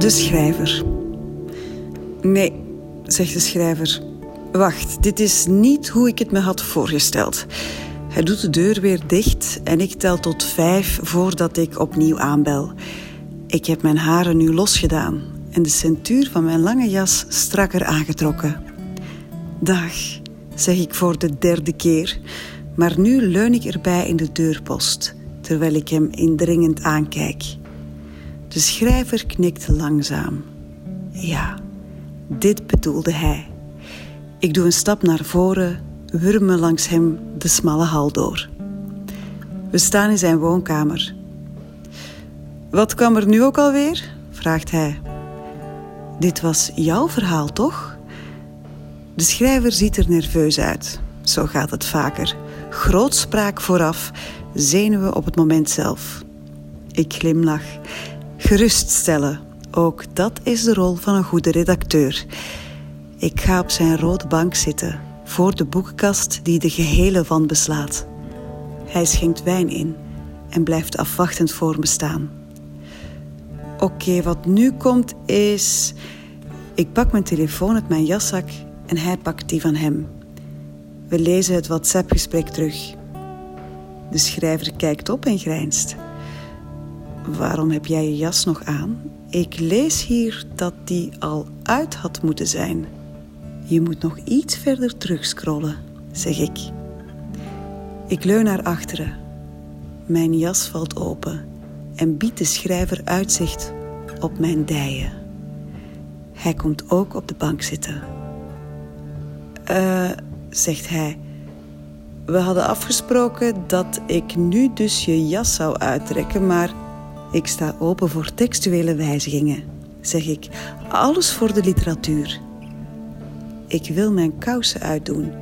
De schrijver. Nee, zegt de schrijver. Wacht, dit is niet hoe ik het me had voorgesteld. Hij doet de deur weer dicht en ik tel tot vijf voordat ik opnieuw aanbel. Ik heb mijn haren nu losgedaan en de centuur van mijn lange jas strakker aangetrokken. Dag, zeg ik voor de derde keer, maar nu leun ik erbij in de deurpost, terwijl ik hem indringend aankijk. De schrijver knikt langzaam. Ja, dit bedoelde hij. Ik doe een stap naar voren, wurm me langs hem de smalle hal door. We staan in zijn woonkamer. Wat kwam er nu ook alweer? vraagt hij. Dit was jouw verhaal, toch? De schrijver ziet er nerveus uit. Zo gaat het vaker. Grootspraak vooraf, zenuwen op het moment zelf. Ik glimlach. Geruststellen, ook dat is de rol van een goede redacteur. Ik ga op zijn rode bank zitten, voor de boekenkast die de gehele wand beslaat. Hij schenkt wijn in en blijft afwachtend voor me staan. Oké, wat nu komt is. Ik pak mijn telefoon uit mijn jaszak en hij pakt die van hem. We lezen het WhatsApp-gesprek terug. De schrijver kijkt op en grijnst. Waarom heb jij je jas nog aan? Ik lees hier dat die al uit had moeten zijn. Je moet nog iets verder terugscrollen, zeg ik. Ik leun naar achteren. Mijn jas valt open en biedt de schrijver uitzicht op mijn dijen. Hij komt ook op de bank zitten. Eh, zegt hij. We hadden afgesproken dat ik nu dus je jas zou uittrekken, maar ik sta open voor textuele wijzigingen, zeg ik. Alles voor de literatuur. Ik wil mijn kousen uitdoen,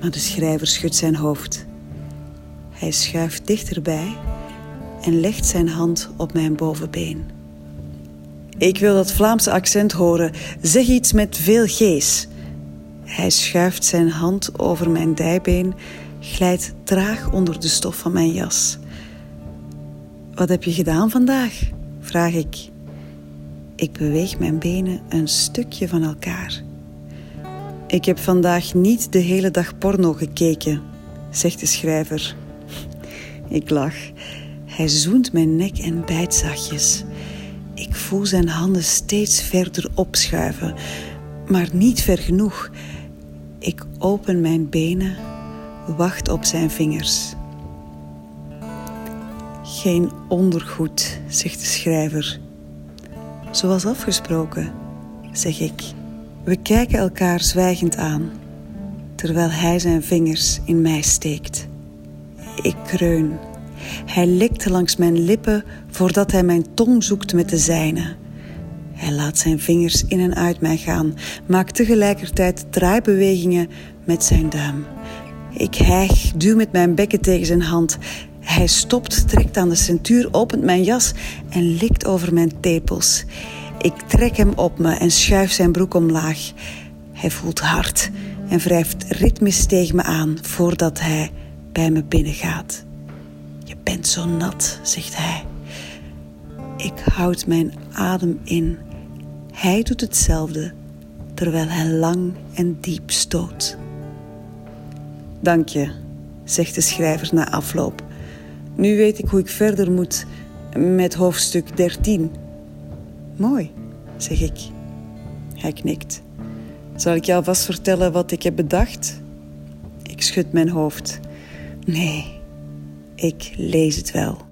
maar de schrijver schudt zijn hoofd. Hij schuift dichterbij en legt zijn hand op mijn bovenbeen. Ik wil dat Vlaamse accent horen. Zeg iets met veel gees. Hij schuift zijn hand over mijn dijbeen, glijdt traag onder de stof van mijn jas. Wat heb je gedaan vandaag? vraag ik. Ik beweeg mijn benen een stukje van elkaar. Ik heb vandaag niet de hele dag porno gekeken, zegt de schrijver. Ik lach. Hij zoent mijn nek en bijt zachtjes. Ik voel zijn handen steeds verder opschuiven, maar niet ver genoeg. Ik open mijn benen, wacht op zijn vingers. Geen ondergoed, zegt de schrijver. Zoals afgesproken, zeg ik. We kijken elkaar zwijgend aan, terwijl hij zijn vingers in mij steekt. Ik kreun. Hij likt langs mijn lippen voordat hij mijn tong zoekt met de zijne. Hij laat zijn vingers in en uit mij gaan, maakt tegelijkertijd draaibewegingen met zijn duim. Ik hijg, duw met mijn bekken tegen zijn hand. Hij stopt, trekt aan de centuur, opent mijn jas en likt over mijn tepels. Ik trek hem op me en schuif zijn broek omlaag. Hij voelt hard en wrijft ritmisch tegen me aan voordat hij bij me binnengaat. Je bent zo nat, zegt hij. Ik houd mijn adem in. Hij doet hetzelfde, terwijl hij lang en diep stoot. Dank je, zegt de schrijver na afloop. Nu weet ik hoe ik verder moet met hoofdstuk 13. Mooi, zeg ik. Hij knikt. Zal ik je alvast vertellen wat ik heb bedacht? Ik schud mijn hoofd. Nee, ik lees het wel.